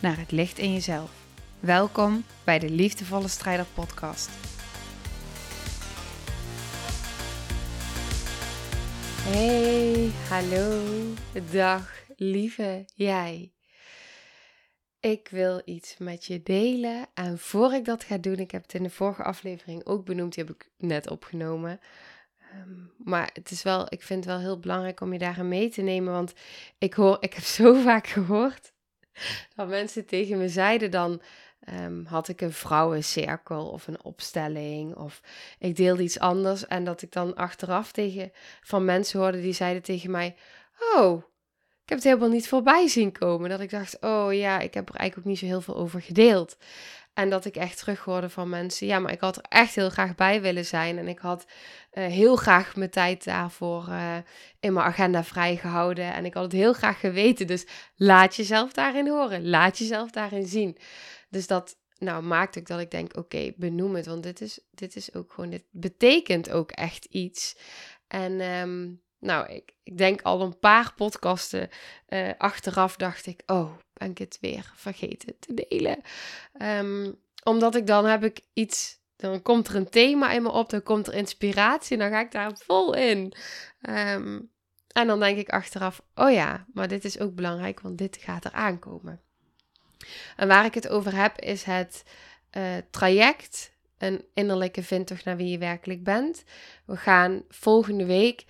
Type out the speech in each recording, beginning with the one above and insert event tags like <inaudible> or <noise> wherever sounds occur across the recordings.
naar het licht in jezelf. Welkom bij de Liefdevolle Strijder Podcast. Hey, hallo, dag, lieve jij. Ik wil iets met je delen. En voor ik dat ga doen, ik heb het in de vorige aflevering ook benoemd, die heb ik net opgenomen. Ehm, maar het is wel, ik vind het wel heel belangrijk om je daarin mee te nemen. Want ik, hoor, ik heb zo vaak gehoord <laughs> dat mensen tegen me zeiden dan. Ehm, had ik een vrouwencirkel of een opstelling of ik deelde iets anders en dat ik dan achteraf tegen van mensen hoorde die zeiden tegen mij: "Oh, ik heb het helemaal niet voorbij zien komen." Dat ik dacht: "Oh ja, ik heb er eigenlijk ook niet zo heel veel over gedeeld." En dat ik echt terug hoorde van mensen: "Ja, maar ik had er echt heel graag bij willen zijn en ik had uh, heel graag mijn tijd daarvoor uh, in mijn agenda vrijgehouden. En ik had het heel graag geweten. Dus laat jezelf daarin horen. Laat jezelf daarin zien. Dus dat nou, maakt ook dat ik denk: oké, benoem het. Want dit is, dit is ook gewoon, dit betekent ook echt iets. En um, nou, ik, ik denk al een paar podcasten uh, achteraf dacht ik: oh, ben ik het weer vergeten te delen. Um, omdat ik dan heb ik iets dan komt er een thema in me op, dan komt er inspiratie dan ga ik daar vol in. Um, en dan denk ik achteraf, oh ja, maar dit is ook belangrijk, want dit gaat er aankomen. En waar ik het over heb, is het uh, traject, een innerlijke vindtocht naar wie je werkelijk bent. We gaan volgende week,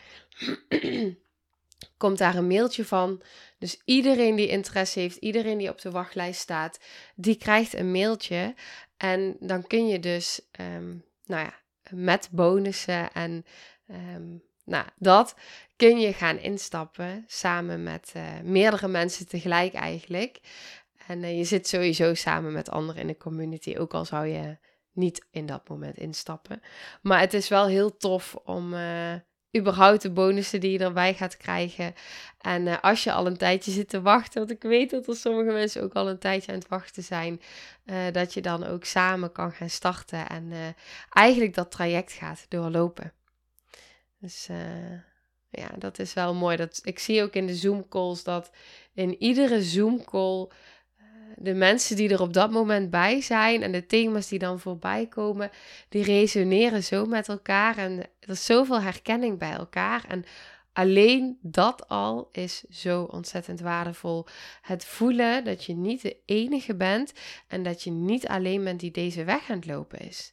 komt daar een mailtje van. Dus iedereen die interesse heeft, iedereen die op de wachtlijst staat, die krijgt een mailtje. En dan kun je dus, um, nou ja, met bonussen en um, nou, dat kun je gaan instappen samen met uh, meerdere mensen tegelijk eigenlijk. En uh, je zit sowieso samen met anderen in de community, ook al zou je niet in dat moment instappen. Maar het is wel heel tof om, uh, überhaupt de bonussen die je erbij gaat krijgen. En uh, als je al een tijdje zit te wachten, want ik weet dat er sommige mensen ook al een tijdje aan het wachten zijn, uh, dat je dan ook samen kan gaan starten en uh, eigenlijk dat traject gaat doorlopen. Dus ja, dat is wel mooi. Dat, ik zie ook in de Zoom calls dat in iedere Zoom call de mensen die er op dat moment bij zijn en de thema's die dan voorbij komen, die resoneren zo met elkaar en er is zoveel herkenning bij elkaar. En alleen dat al is zo ontzettend waardevol. Het voelen dat je niet de enige bent en dat je niet alleen bent die deze weg aan het lopen is.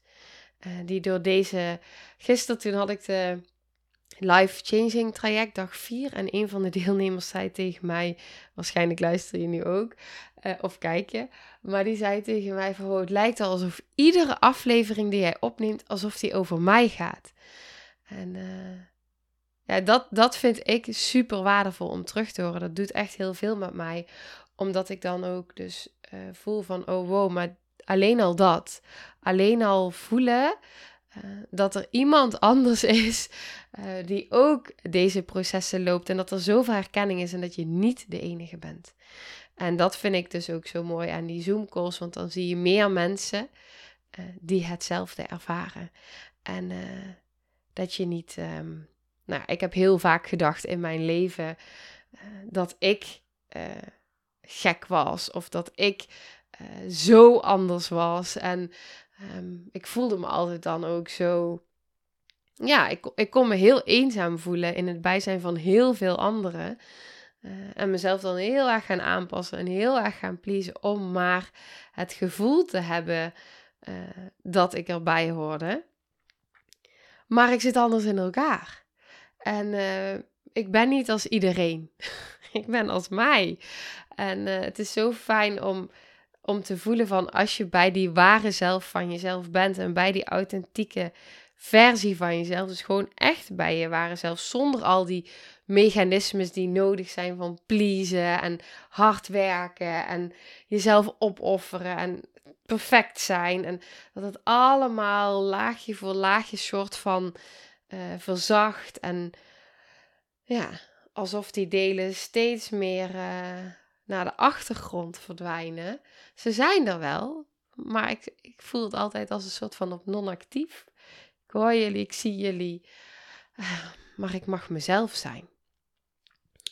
Uh, die door deze. Gisteren toen had ik de life changing traject, dag 4. En een van de <laughs> deelnemers zei tegen mij, waarschijnlijk luister je nu ook, uh, of kijk je, maar die zei tegen mij van, oh, het lijkt al alsof iedere aflevering die jij opneemt, alsof die over mij gaat. En uh, ja, dat, dat vind ik super waardevol om terug te horen. Dat doet echt heel veel met mij, omdat ik dan ook dus uh, voel van, oh wow, maar alleen al dat, alleen al voelen uh, dat er iemand <laughs> anders is uh, die ook deze processen loopt en dat er zoveel herkenning is en dat je niet de enige bent. En dat vind ik dus ook zo mooi aan die Zoom calls, want dan zie je meer mensen uh, die hetzelfde ervaren. En dat je niet, um, nou, ik heb heel vaak gedacht in mijn leven dat ik gek was of dat ik zo anders was en Um, ik voelde me altijd dan ook zo. Ja, ik, ik kon me heel eenzaam voelen in het bijzijn van heel veel anderen. Uh, en mezelf dan heel erg gaan aanpassen en heel erg gaan pleasen om maar het gevoel te hebben uh, dat ik erbij hoorde. Maar ik zit anders in elkaar. En uh, ik ben niet als iedereen. <laughs> ik ben als mij. En het is zo fijn om om te voelen van als je bij die ware zelf van jezelf bent en bij die authentieke versie van jezelf, dus gewoon echt bij je ware zelf, zonder al die mechanismes die nodig zijn van pleasen en hard werken en jezelf opofferen en perfect zijn. En dat het allemaal laagje voor laagje soort van uh, verzacht. En ja, alsof die delen steeds meer uh, naar de achtergrond verdwijnen. Ze zijn er wel, maar ik, ik voel het altijd als een soort van op non-actief. Ik hoor jullie, ik zie jullie, uh, maar ik mag mezelf zijn.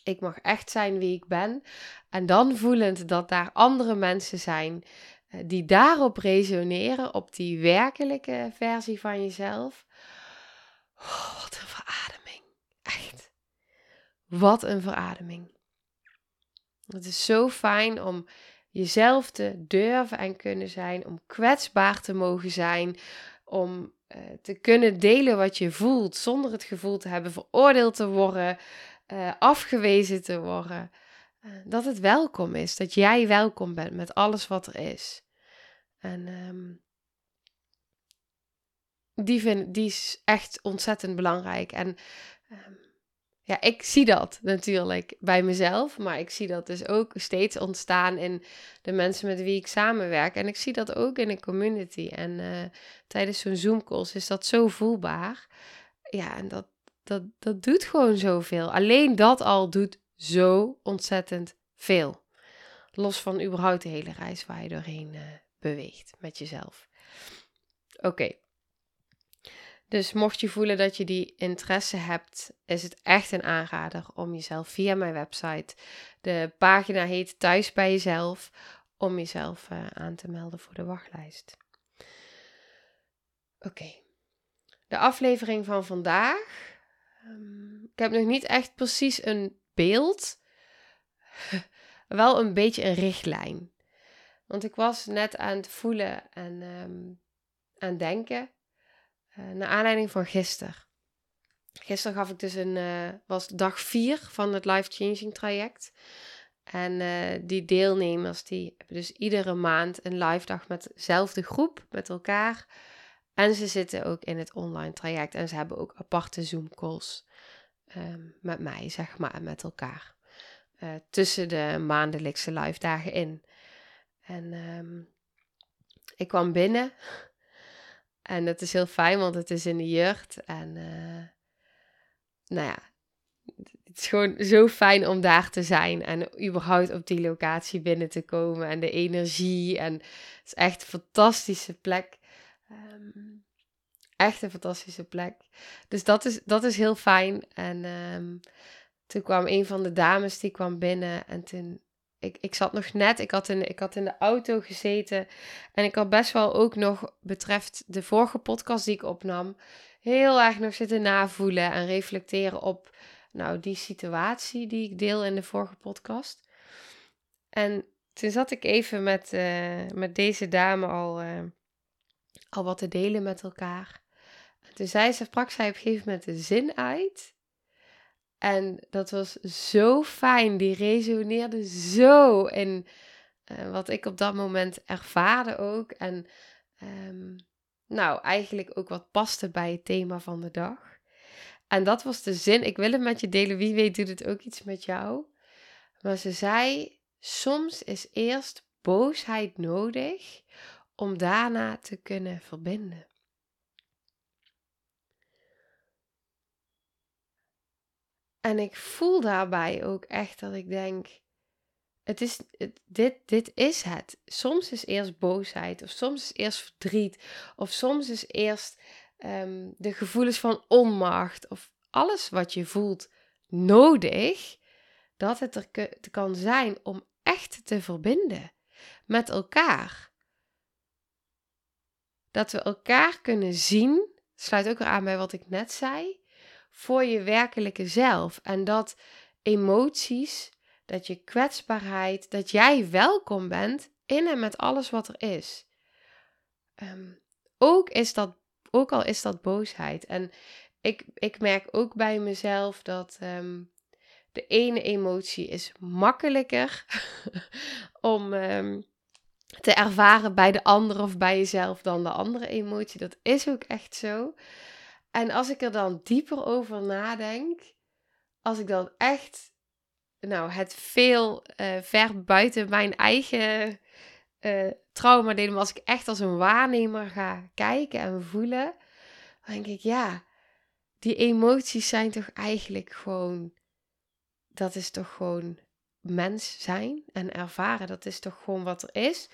Ik mag echt zijn wie ik ben. En dan voelend dat daar andere mensen zijn eh, die daarop resoneren, op die werkelijke versie van jezelf. Oh, wat een verademing. Echt. Wat een verademing. Het is zo fijn om jezelf te durven en kunnen zijn, om kwetsbaar te mogen zijn, om uh, te kunnen delen wat je voelt zonder het gevoel te hebben veroordeeld te worden, uh, afgewezen te worden. Uh, dat het welkom is, dat jij welkom bent met alles wat er is. En um, die, vind, die is echt ontzettend belangrijk. En um, ja, ik zie dat natuurlijk bij mezelf, maar ik zie dat dus ook steeds ontstaan in de mensen met wie ik samenwerk. En ik zie dat ook in een community. En uh, tijdens zo'n Zoom-calls is dat zo voelbaar. Ja, en dat, dat, dat doet gewoon zoveel. Alleen dat al doet zo ontzettend veel. Los van überhaupt de hele reis waar je doorheen uh, beweegt met jezelf. Oké. Dus mocht je voelen dat je die interesse hebt, is het echt een aanrader om jezelf via mijn website. De pagina heet Thuis bij jezelf. Om jezelf uh, aan te melden voor de wachtlijst. Oké. De aflevering van vandaag. Um, ik heb nog niet echt precies een beeld. <laughs> Wel een beetje een richtlijn. Want ik was net aan het voelen en um, aan denken. Uh, naar aanleiding van gisteren. Gisteren gaf ik dus een, uh, was dag 4 van het Life Changing traject. En uh, die deelnemers die hebben dus iedere maand een live dag met dezelfde groep, met elkaar. En ze zitten ook in het online traject en ze hebben ook aparte Zoom calls um, met mij, zeg maar, en met elkaar. tussen de maandelijkse live dagen in. En um, ik kwam binnen. En dat is heel fijn, want het is in de jeugd. En uh, nou ja, het is gewoon zo fijn om daar te zijn. En überhaupt op die locatie binnen te komen. En de energie. En het is echt een fantastische plek. Um, echt een fantastische plek. Dus dat is, dat is heel fijn. En um, toen kwam een van de dames die kwam binnen. En toen ik, ik zat nog net, ik had, in, ik had in de auto gezeten. En ik had best wel ook nog, betreft de vorige podcast die ik opnam, heel erg nog zitten navoelen en reflecteren op nou, die situatie die ik deel in de vorige podcast. En toen zat ik even met, uh, met deze dame al, uh, al wat te delen met elkaar. En toen zei ze, sprak zij op een gegeven moment de zin uit. En dat was zo fijn. Die resoneerde zo in uh, wat ik op dat moment ervaarde ook. En um, nou, eigenlijk ook wat paste bij het thema van de dag. En dat was de zin. Ik wil het met je delen. Wie weet doet het ook iets met jou. Maar ze zei: soms is eerst boosheid nodig om daarna te kunnen verbinden. En ik voel daarbij ook echt dat ik denk: het is, dit, dit is het. Soms is eerst boosheid, of soms is eerst verdriet, of soms is eerst um, de gevoelens van onmacht, of alles wat je voelt nodig, dat het er kan zijn om echt te verbinden met elkaar. Dat we elkaar kunnen zien, sluit ook weer aan bij wat ik net zei voor je werkelijke zelf. En dat emoties, dat je kwetsbaarheid, dat jij welkom bent in en met alles wat er is. Um, ook, is dat, ook al is dat boosheid. En ik, ik merk ook bij mezelf dat um, de ene emotie is makkelijker <laughs> om um, te ervaren bij de andere of bij jezelf dan de andere emotie. Dat is ook echt zo. En als ik er dan dieper over nadenk, als ik dan echt, nou, het veel uh, ver buiten mijn eigen uh, trauma deed, maar als ik echt als een waarnemer ga kijken en voelen, dan denk ik, ja, die emoties zijn toch eigenlijk gewoon, dat is toch gewoon mens zijn en ervaren. Dat is toch gewoon wat er is.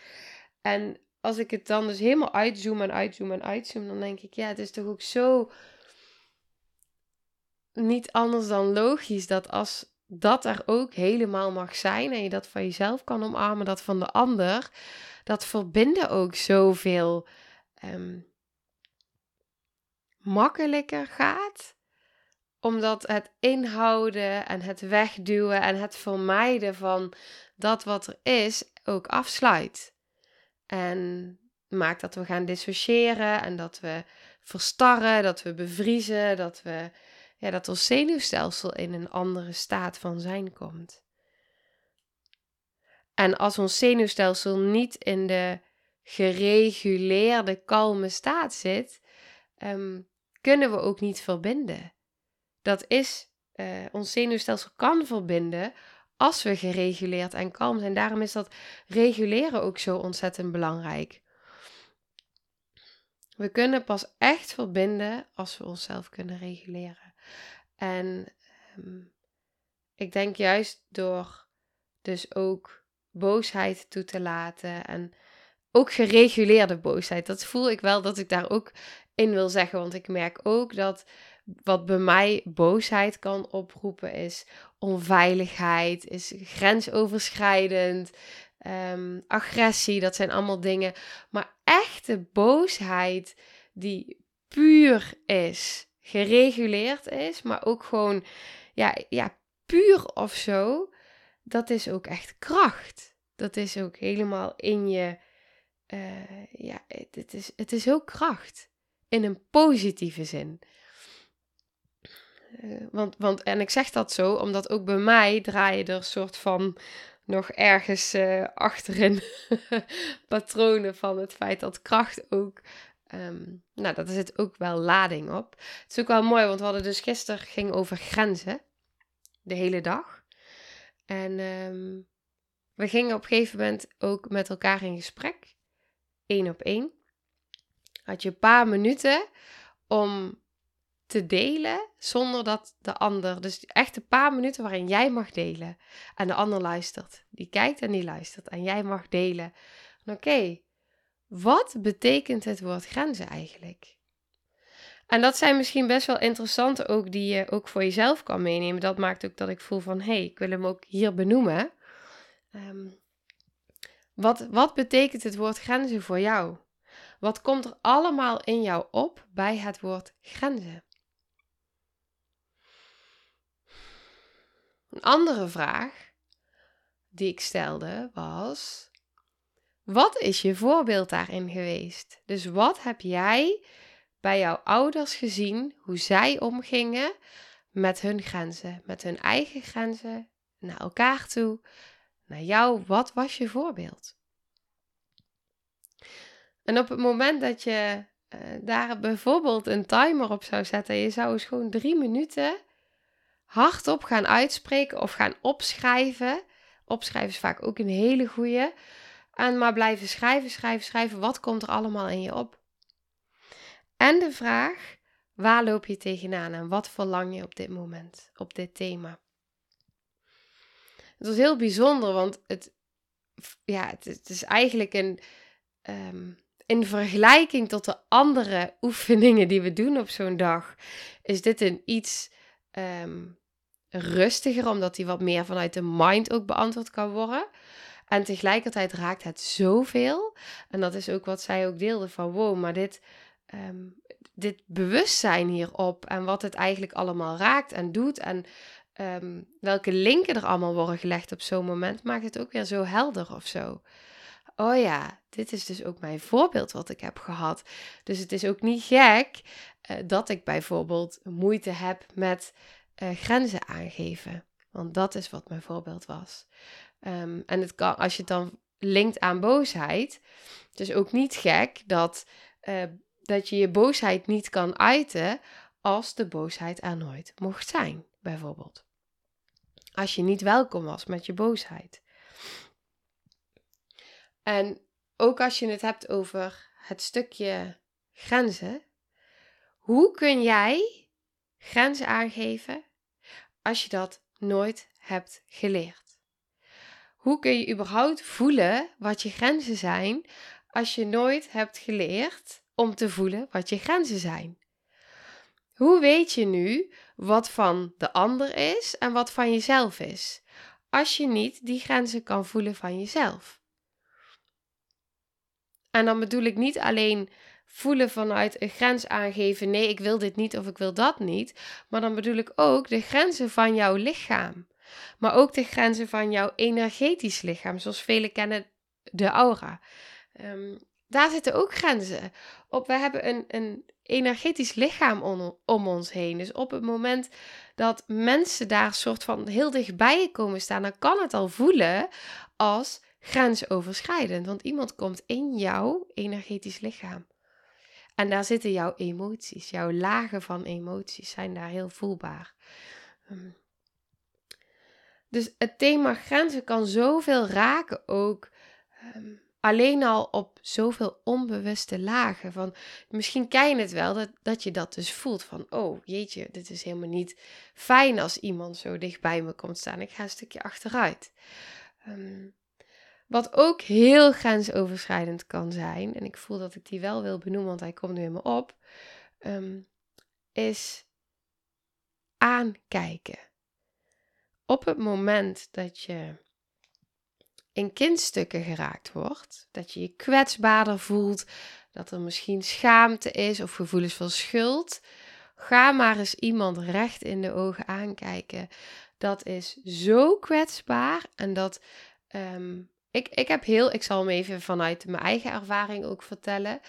En als ik het dan dus helemaal uitzoom en uitzoom en uitzoom, dan denk ik, ja, het is toch ook zo niet anders dan logisch dat als dat er ook helemaal mag zijn en je dat van jezelf kan omarmen, dat van de ander, dat verbinden ook zoveel um, makkelijker gaat omdat het inhouden en het wegduwen en het vermijden van dat wat er is ook afsluit. En maakt dat we gaan dissociëren en dat we verstarren, dat we bevriezen, dat, we, ja, dat ons zenuwstelsel in een andere staat van zijn komt. En als ons zenuwstelsel niet in de gereguleerde, kalme staat zit, um, kunnen we ook niet verbinden. Dat is, uh, ons zenuwstelsel kan verbinden als we gereguleerd en kalm zijn. Daarom is dat reguleren ook zo ontzettend belangrijk. We kunnen pas echt verbinden als we onszelf kunnen reguleren. En um, ik denk juist door dus ook boosheid toe te laten en ook gereguleerde boosheid. Dat voel ik wel dat ik daar ook in wil zeggen. Want ik merk ook dat wat bij mij boosheid kan oproepen is onveiligheid, is grensoverschrijdend, ehm, agressie. Dat zijn allemaal dingen. Maar echte boosheid die puur is, gereguleerd is, maar ook gewoon ja, ja, puur of zo. Dat is ook echt kracht. Dat is ook helemaal in je. Uh, ja, het is, het is ook kracht in een positieve zin. Uh, want, want, en ik zeg dat zo, omdat ook bij mij draaien er soort van nog ergens uh, achterin <laughs> patronen van het feit dat kracht ook. Um, nou, daar zit ook wel lading op. Het is ook wel mooi, want we hadden dus gisteren ging over grenzen. De hele dag. En um, we gingen op een gegeven moment ook met elkaar in gesprek. één op één had je een paar minuten om te delen zonder dat de ander. Dus echt een paar minuten waarin jij mag delen en de ander luistert. Die kijkt en die luistert en jij mag delen. Oké, wat betekent het woord grenzen eigenlijk? En dat zijn misschien best wel interessante ook die je ook voor jezelf kan meenemen. Dat maakt ook dat ik voel van hé, hey, ik wil hem ook hier benoemen. Ehm, wat, wat betekent het woord grenzen voor jou? Wat komt er allemaal in jou op bij het woord grenzen? Een andere vraag die ik stelde was: wat is je voorbeeld daarin geweest? Dus wat heb jij bij jouw ouders gezien hoe zij omgingen met hun grenzen, met hun eigen grenzen, naar elkaar toe, naar jou? Wat was je voorbeeld? En op het moment dat je uh, daar bijvoorbeeld een timer op zou zetten, je zou eens gewoon drie minuten hardop gaan uitspreken of gaan opschrijven. Opschrijven is vaak ook een hele goeie. En maar blijven schrijven, schrijven, schrijven. Wat komt er allemaal in je op? En de vraag, waar loop je tegenaan en wat verlang je op dit moment, op dit thema? Het was heel bijzonder, want het, ja, het, is eigenlijk een, um, in vergelijking tot de andere <laughs> oefeningen die we doen op zo'n dag, is dit een iets um, rustiger, omdat die wat meer vanuit de mind ook beantwoord kan worden. En tegelijkertijd raakt het zoveel. En dat is ook wat zij ook deelde van wow, maar dit, um, dit bewustzijn hierop en wat het eigenlijk allemaal raakt en doet en um, welke linken er allemaal worden gelegd op zo'n moment, maakt het ook weer zo helder of zo oh ja, dit is dus ook mijn voorbeeld wat ik heb gehad. Dus het is ook niet gek uh, dat ik bijvoorbeeld moeite heb met uh, grenzen aangeven. Want dat is wat mijn voorbeeld was. Um, en het als je het dan linkt aan boosheid, het is ook niet gek dat, uh, dat je je boosheid niet kan uiten als de boosheid er nooit mocht zijn, bijvoorbeeld. Als je niet welkom was met je boosheid. En ook als je het hebt over het stukje grenzen. Hoe kun jij grenzen aangeven als je dat nooit hebt geleerd? Hoe kun je überhaupt voelen wat je grenzen zijn als je nooit hebt geleerd om te voelen wat je grenzen zijn? Hoe weet je nu wat van de ander is en wat van jezelf is, als je niet die grenzen kan voelen van jezelf? En dan bedoel ik niet alleen voelen vanuit een grens aangeven: nee, ik wil dit niet of ik wil dat niet. Maar dan bedoel ik ook de grenzen van jouw lichaam. Maar ook de grenzen van jouw energetisch lichaam, zoals velen kennen de aura. Um, daar zitten ook grenzen op. We hebben een, een energetisch lichaam om, ons heen. Dus op het moment dat mensen daar soort van heel dichtbij komen staan, dan kan het al voelen als grensoverschrijdend. Want iemand komt in jouw energetisch lichaam. En daar zitten jouw emoties, jouw lagen van emoties zijn daar heel voelbaar. Ehm, dus het thema grenzen kan zoveel raken ook. Ehm, alleen al op zoveel onbewuste lagen. Van, misschien ken je het wel, dat, dat je dat dus voelt. Van, oh jeetje, dit is helemaal niet fijn als iemand zo dicht bij me komt staan. Ik ga een stukje achteruit. Um, wat ook heel grensoverschrijdend kan zijn, en ik voel dat ik die wel wil benoemen, want hij komt nu in me op, ehm, is aankijken. Op het moment dat je in kindstukken geraakt wordt, dat je je kwetsbaarder voelt, dat er misschien schaamte is of gevoelens van schuld, ga maar eens iemand recht in de ogen aankijken. Dat is zo kwetsbaar en dat um, ik, ik heb heel, ik zal hem even vanuit mijn eigen ervaring ook vertellen.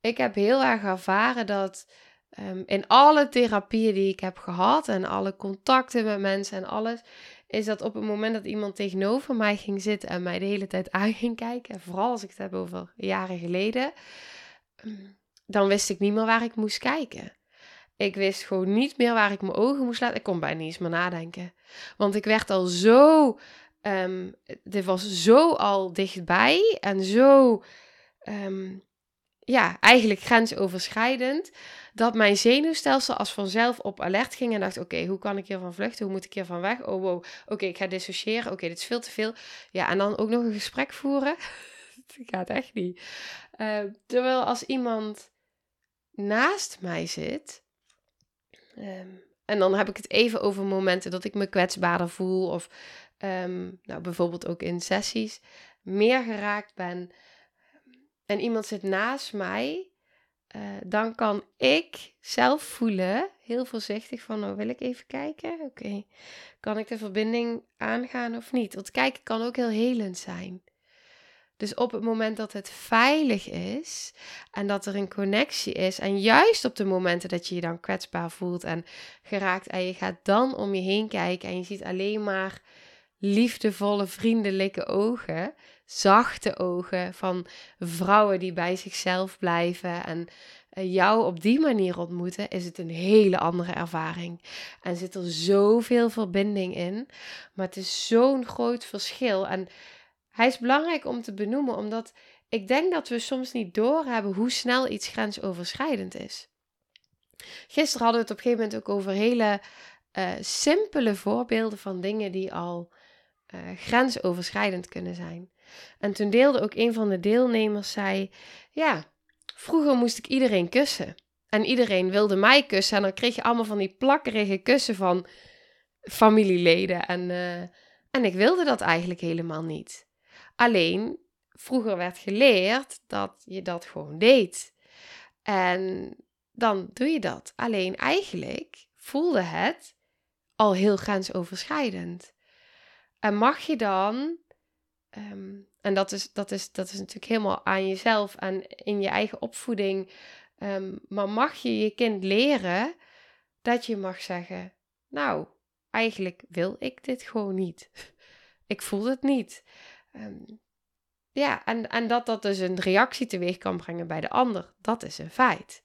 Ik heb heel erg ervaren dat um, in alle therapieën die ik heb gehad en alle contacten met mensen en alles, is dat op het moment dat iemand tegenover mij ging zitten en mij de hele tijd <laughs> aan ging kijken, en vooral als ik het heb over jaren geleden, ehm, dan wist ik niet meer waar ik moest kijken. Ik wist gewoon niet meer waar ik mijn ogen moest laten. Ik kon bijna niet eens meer nadenken. Want ik werd al zo Um, dit was zo al dichtbij en zo, ehm, ja, eigenlijk grensoverschrijdend, dat mijn zenuwstelsel als vanzelf op alert ging en dacht: Oké, hoe kan ik hiervan vluchten? Hoe moet ik hiervan weg? Oh, wow, oké, ik ga dissociëren. Oké, dit is veel te veel. Ja, en dan ook nog een gesprek voeren. <laughs> dat gaat echt niet. Uh, terwijl als iemand naast mij zit. Um, en dan heb ik het even over momenten dat ik me kwetsbaarder voel of um, nou, bijvoorbeeld ook in sessies, meer geraakt ben en iemand zit naast mij, uh, dan kan ik zelf voelen, heel voorzichtig van, nou wil ik even kijken, oké, kan ik de verbinding aangaan of niet? Want kijken kan ook heel helend zijn. Dus op het moment dat het veilig is en dat er een connectie is, en juist op de momenten dat je je dan kwetsbaar voelt en geraakt en je gaat dan om je heen kijken en je ziet alleen maar liefdevolle, vriendelijke ogen, zachte ogen van vrouwen die bij zichzelf blijven en eh, jou op die manier ontmoeten, is het een hele andere ervaring. En zit er zoveel verbinding in, maar het is zo'n groot verschil. En hij is belangrijk om te benoemen, omdat ik denk dat we soms niet doorhebben hoe snel iets grensoverschrijdend is. Gisteren hadden we het op een gegeven moment ook over hele uh, simpele voorbeelden van dingen die al uh, grensoverschrijdend kunnen zijn. En toen deelde ook een van de deelnemers, zei, ja, vroeger moest ik iedereen kussen. En iedereen wilde mij kussen. En dan kreeg je allemaal van die plakkerige kussen van familieleden. En, uh, en ik wilde dat eigenlijk helemaal niet. Alleen, vroeger werd geleerd dat je dat gewoon deed. En dan doe je dat. Alleen eigenlijk voelde het al heel grensoverschrijdend. En mag je dan, ehm, en dat is, dat, is, dat is natuurlijk helemaal aan jezelf en in je eigen opvoeding, um, maar mag je je kind leren dat je mag zeggen: Nou, eigenlijk wil ik dit gewoon niet. <laughs> ik voel het niet. Um, ja, en, en dat dat dus een reactie teweeg kan brengen bij de ander, dat is een feit.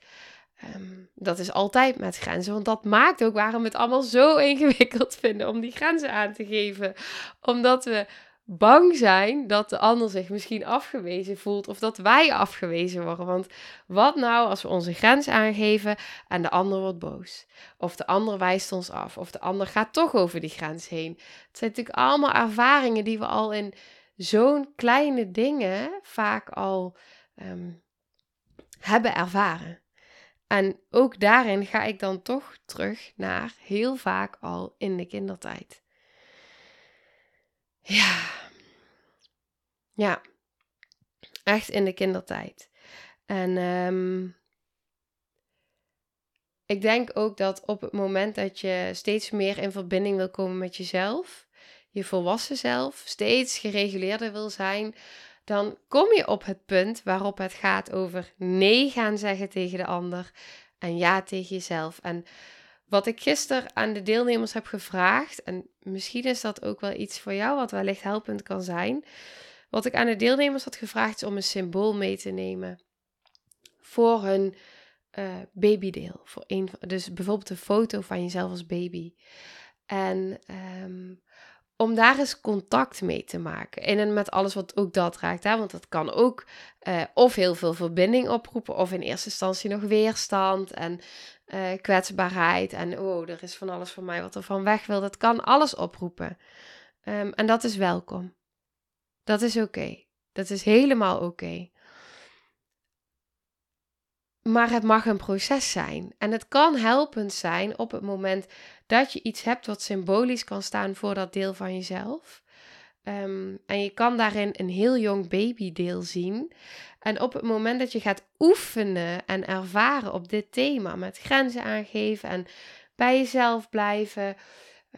Ehm, dat is altijd met grenzen, want dat maakt ook waarom we het allemaal zo <laughs> ingewikkeld vinden om die grenzen aan te geven. Omdat we bang zijn dat de ander zich misschien afgewezen voelt of dat wij afgewezen worden. Want wat nou als we onze grens aangeven en de ander wordt boos? Of de ander wijst ons af, of de ander gaat toch over die grens heen. Het zijn natuurlijk allemaal ervaringen die we al in zo'n kleine dingen vaak al ehm, hebben ervaren. En ook daarin ga ik dan toch terug naar heel vaak al in de kindertijd. Ja. Ja. Echt in de kindertijd. En um, ik denk ook dat op het moment dat je steeds meer in verbinding wil komen met jezelf, je volwassen zelf, steeds gereguleerder wil zijn, dan kom je op het punt waarop het gaat over nee gaan zeggen tegen de ander en ja tegen jezelf. En wat ik gisteren aan de deelnemers heb gevraagd, en misschien is dat ook wel iets voor jou wat wellicht helpend kan zijn. Wat ik aan de deelnemers had gevraagd is om een symbool mee te nemen voor hun uh, babydeel. Voor een, dus bijvoorbeeld een foto van jezelf als baby. En um, om daar eens contact mee te maken. En met alles wat ook dat raakt. Hè? Want dat kan ook uh, of heel veel verbinding oproepen, of in eerste instantie nog weerstand en uh, kwetsbaarheid. En oh, er is van alles voor mij wat er van weg wil. Dat kan alles oproepen. Um, en dat is welkom. Dat is oké. Dat is helemaal oké. Maar het mag een proces zijn. En het kan helpend zijn op het moment dat je iets hebt wat symbolisch kan staan voor dat deel van jezelf. Um, en je kan daarin een heel jong babydeel zien. En op het moment dat je gaat oefenen en ervaren op dit thema, met grenzen aangeven en bij jezelf blijven,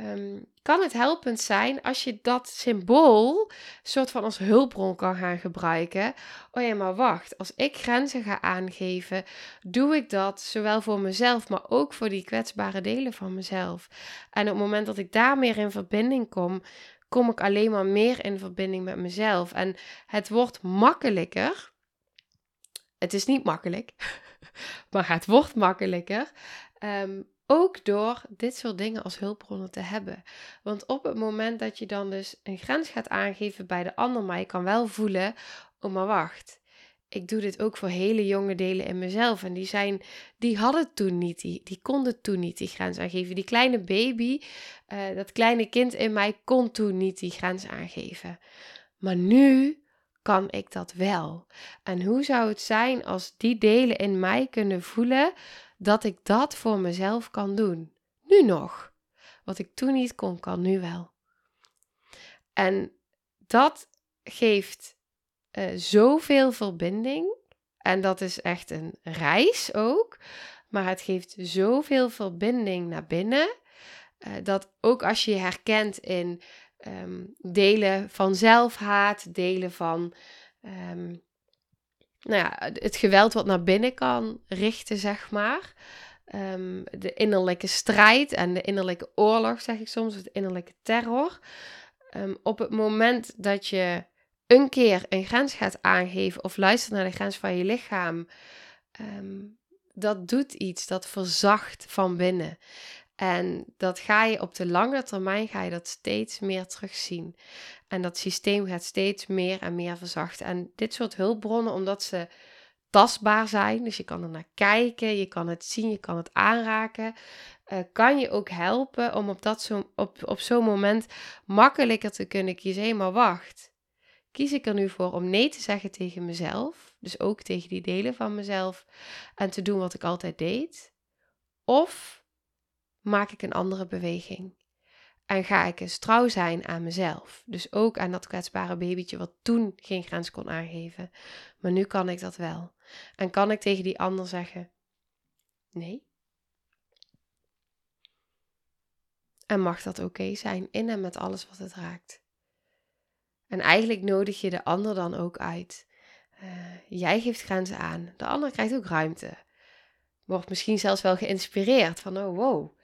um, kan het helpend zijn als je dat symbool soort van als hulpbron kan gaan gebruiken. Oh ja, maar wacht, als ik grenzen ga aangeven, doe ik dat zowel voor mezelf, maar ook voor die kwetsbare delen van mezelf. En op het moment dat ik daar meer in verbinding kom, kom ik alleen maar meer in verbinding met mezelf. En het wordt makkelijker. Het is niet makkelijk, <laughs> maar het wordt makkelijker. Um, ook door dit soort dingen als hulpbronnen te hebben. Want op het moment dat je dan dus een grens gaat aangeven bij de ander, maar je kan wel voelen, oh maar wacht, ik doe dit ook voor hele jonge delen in mezelf. En die, zijn, die hadden toen niet, die, die konden toen niet die grens aangeven. Die kleine baby, uh, dat kleine kind in mij kon toen niet die grens aangeven. Maar nu kan ik dat wel. En hoe zou het zijn als die delen in mij kunnen voelen dat ik dat voor mezelf kan doen. Nu nog. Wat ik toen niet kon, kan nu wel. En dat geeft uh, zoveel verbinding. En dat is echt een reis ook. Maar het geeft zoveel verbinding naar binnen. Uh, dat ook als je je herkent in um, delen van zelfhaat, delen van um, nou ja, het geweld wat naar binnen kan richten, zeg maar. Um, de innerlijke strijd en de innerlijke oorlog, zeg ik soms, de innerlijke terror. Um, op het moment dat je een keer een grens gaat aangeven of luistert naar de grens van je lichaam, um, dat doet iets, dat verzacht van binnen. En dat ga je op de lange termijn ga je dat steeds meer terugzien. En dat systeem gaat steeds meer en meer verzachten. En dit soort hulpbronnen, omdat ze tastbaar zijn, dus je kan er naar kijken, je kan het zien, je kan het aanraken, uh, kan je ook helpen om op, dat zo, op, op zo'n moment makkelijker te kunnen kiezen. Hé, maar wacht. Kies ik er nu voor om nee te zeggen tegen mezelf, dus ook tegen die delen van mezelf, en te doen wat ik altijd deed? Of maak ik een andere beweging? En ga ik eens trouw zijn aan mezelf. Dus ook aan dat kwetsbare babytje wat toen geen grens kon aangeven. Maar nu kan ik dat wel. En kan ik tegen die ander zeggen: nee. En mag dat oké zijn in en met alles wat het raakt. En eigenlijk nodig je de ander dan ook uit. Uh, jij geeft grenzen aan, de ander krijgt ook ruimte. Wordt misschien zelfs wel geïnspireerd van: oh wow,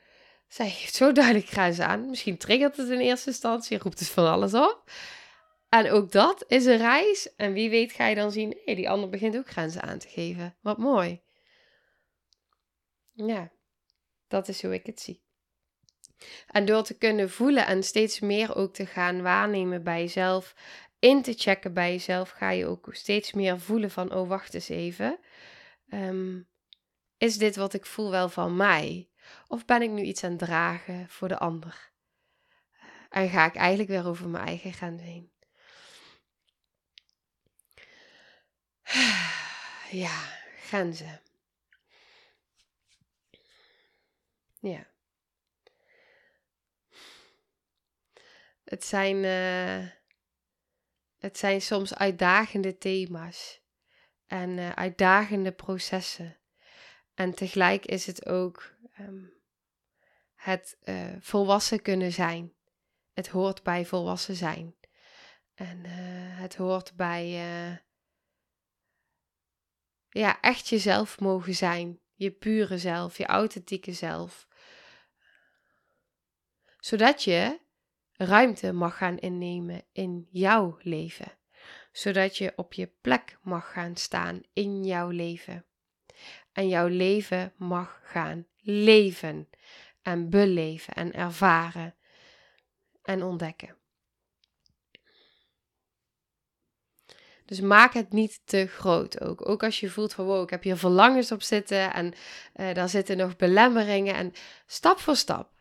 zij heeft zo duidelijk grenzen aan. Misschien triggert het in eerste instantie, roept het van alles op. En ook dat is een reis. En wie weet ga je dan zien, hé, die ander begint ook grenzen aan te geven. Wat mooi. Ja, dat is hoe ik het zie. En door te kunnen voelen en steeds meer ook te gaan waarnemen bij jezelf, in te checken bij jezelf, ga je ook steeds meer voelen van, oh wacht eens even. Ehm, is dit wat ik voel wel van mij? Of ben ik nu iets aan het dragen voor de ander? En ga ik eigenlijk weer over mijn eigen grens heen? <sighs> Ja, grenzen. Ja. Het zijn, uh, het zijn soms uitdagende thema's en uh, uitdagende processen. En tegelijk is het ook um, het uh, volwassen kunnen zijn. Het hoort bij volwassen zijn. En het hoort bij ja, echt jezelf mogen zijn. Je pure zelf, je authentieke zelf. Zodat je ruimte mag gaan innemen in jouw leven. Zodat je op je plek mag gaan staan in jouw leven. En jouw leven mag gaan leven en beleven en ervaren en ontdekken. Dus maak het niet te groot ook. Ook als je voelt van wow, ik heb hier verlangens op zitten en uh, daar zitten nog belemmeringen. En stap voor stap.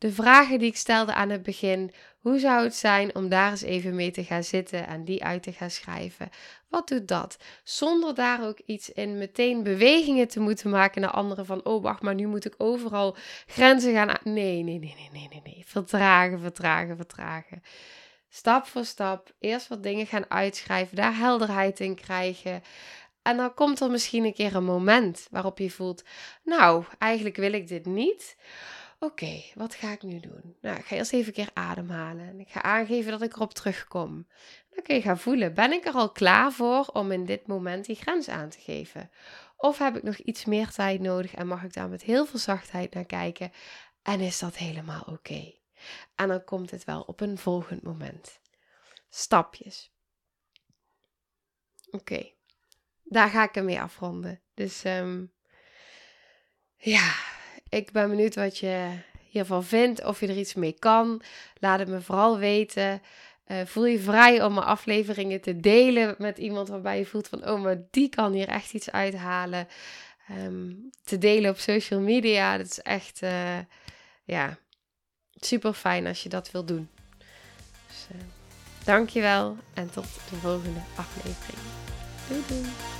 De vragen die ik stelde aan het begin, hoe zou het zijn om daar eens even mee te gaan zitten en die uit te gaan schrijven? Wat doet dat? Zonder daar ook iets in meteen bewegingen te moeten maken naar anderen van, oh wacht, maar nu moet ik overal grenzen gaan. Nee, nee, nee, nee, nee, nee, nee. Vertragen, vertragen, vertragen stap voor stap eerst wat dingen gaan uitschrijven, daar helderheid in krijgen. En dan komt er misschien een keer een moment waarop je voelt: Nou, eigenlijk wil ik dit niet. Oké, wat ga ik nu doen? Nou, ik ga eerst even een keer ademhalen. En ik ga aangeven dat ik erop terugkom. Dan kun je gaan voelen: ben ik er al klaar voor om in dit moment die grens aan te geven? Of heb ik nog iets meer tijd nodig en mag ik daar met heel veel zachtheid naar kijken? En is dat helemaal oké? En dan komt het wel op een volgend moment. Stapjes. Oké, daar ga ik ermee afronden. Dus um, ja, ik ben benieuwd wat je hiervan vindt. Of je er iets mee kan. Laat het me vooral weten. Uh, voel je vrij om mijn afleveringen te delen met iemand waarbij je voelt van, oh, maar die kan hier echt iets uithalen. Um, te delen op social media, dat is echt, uh, ja, super fijn als je dat wil doen. Dus uh, dankjewel en tot de volgende aflevering. Doei doei.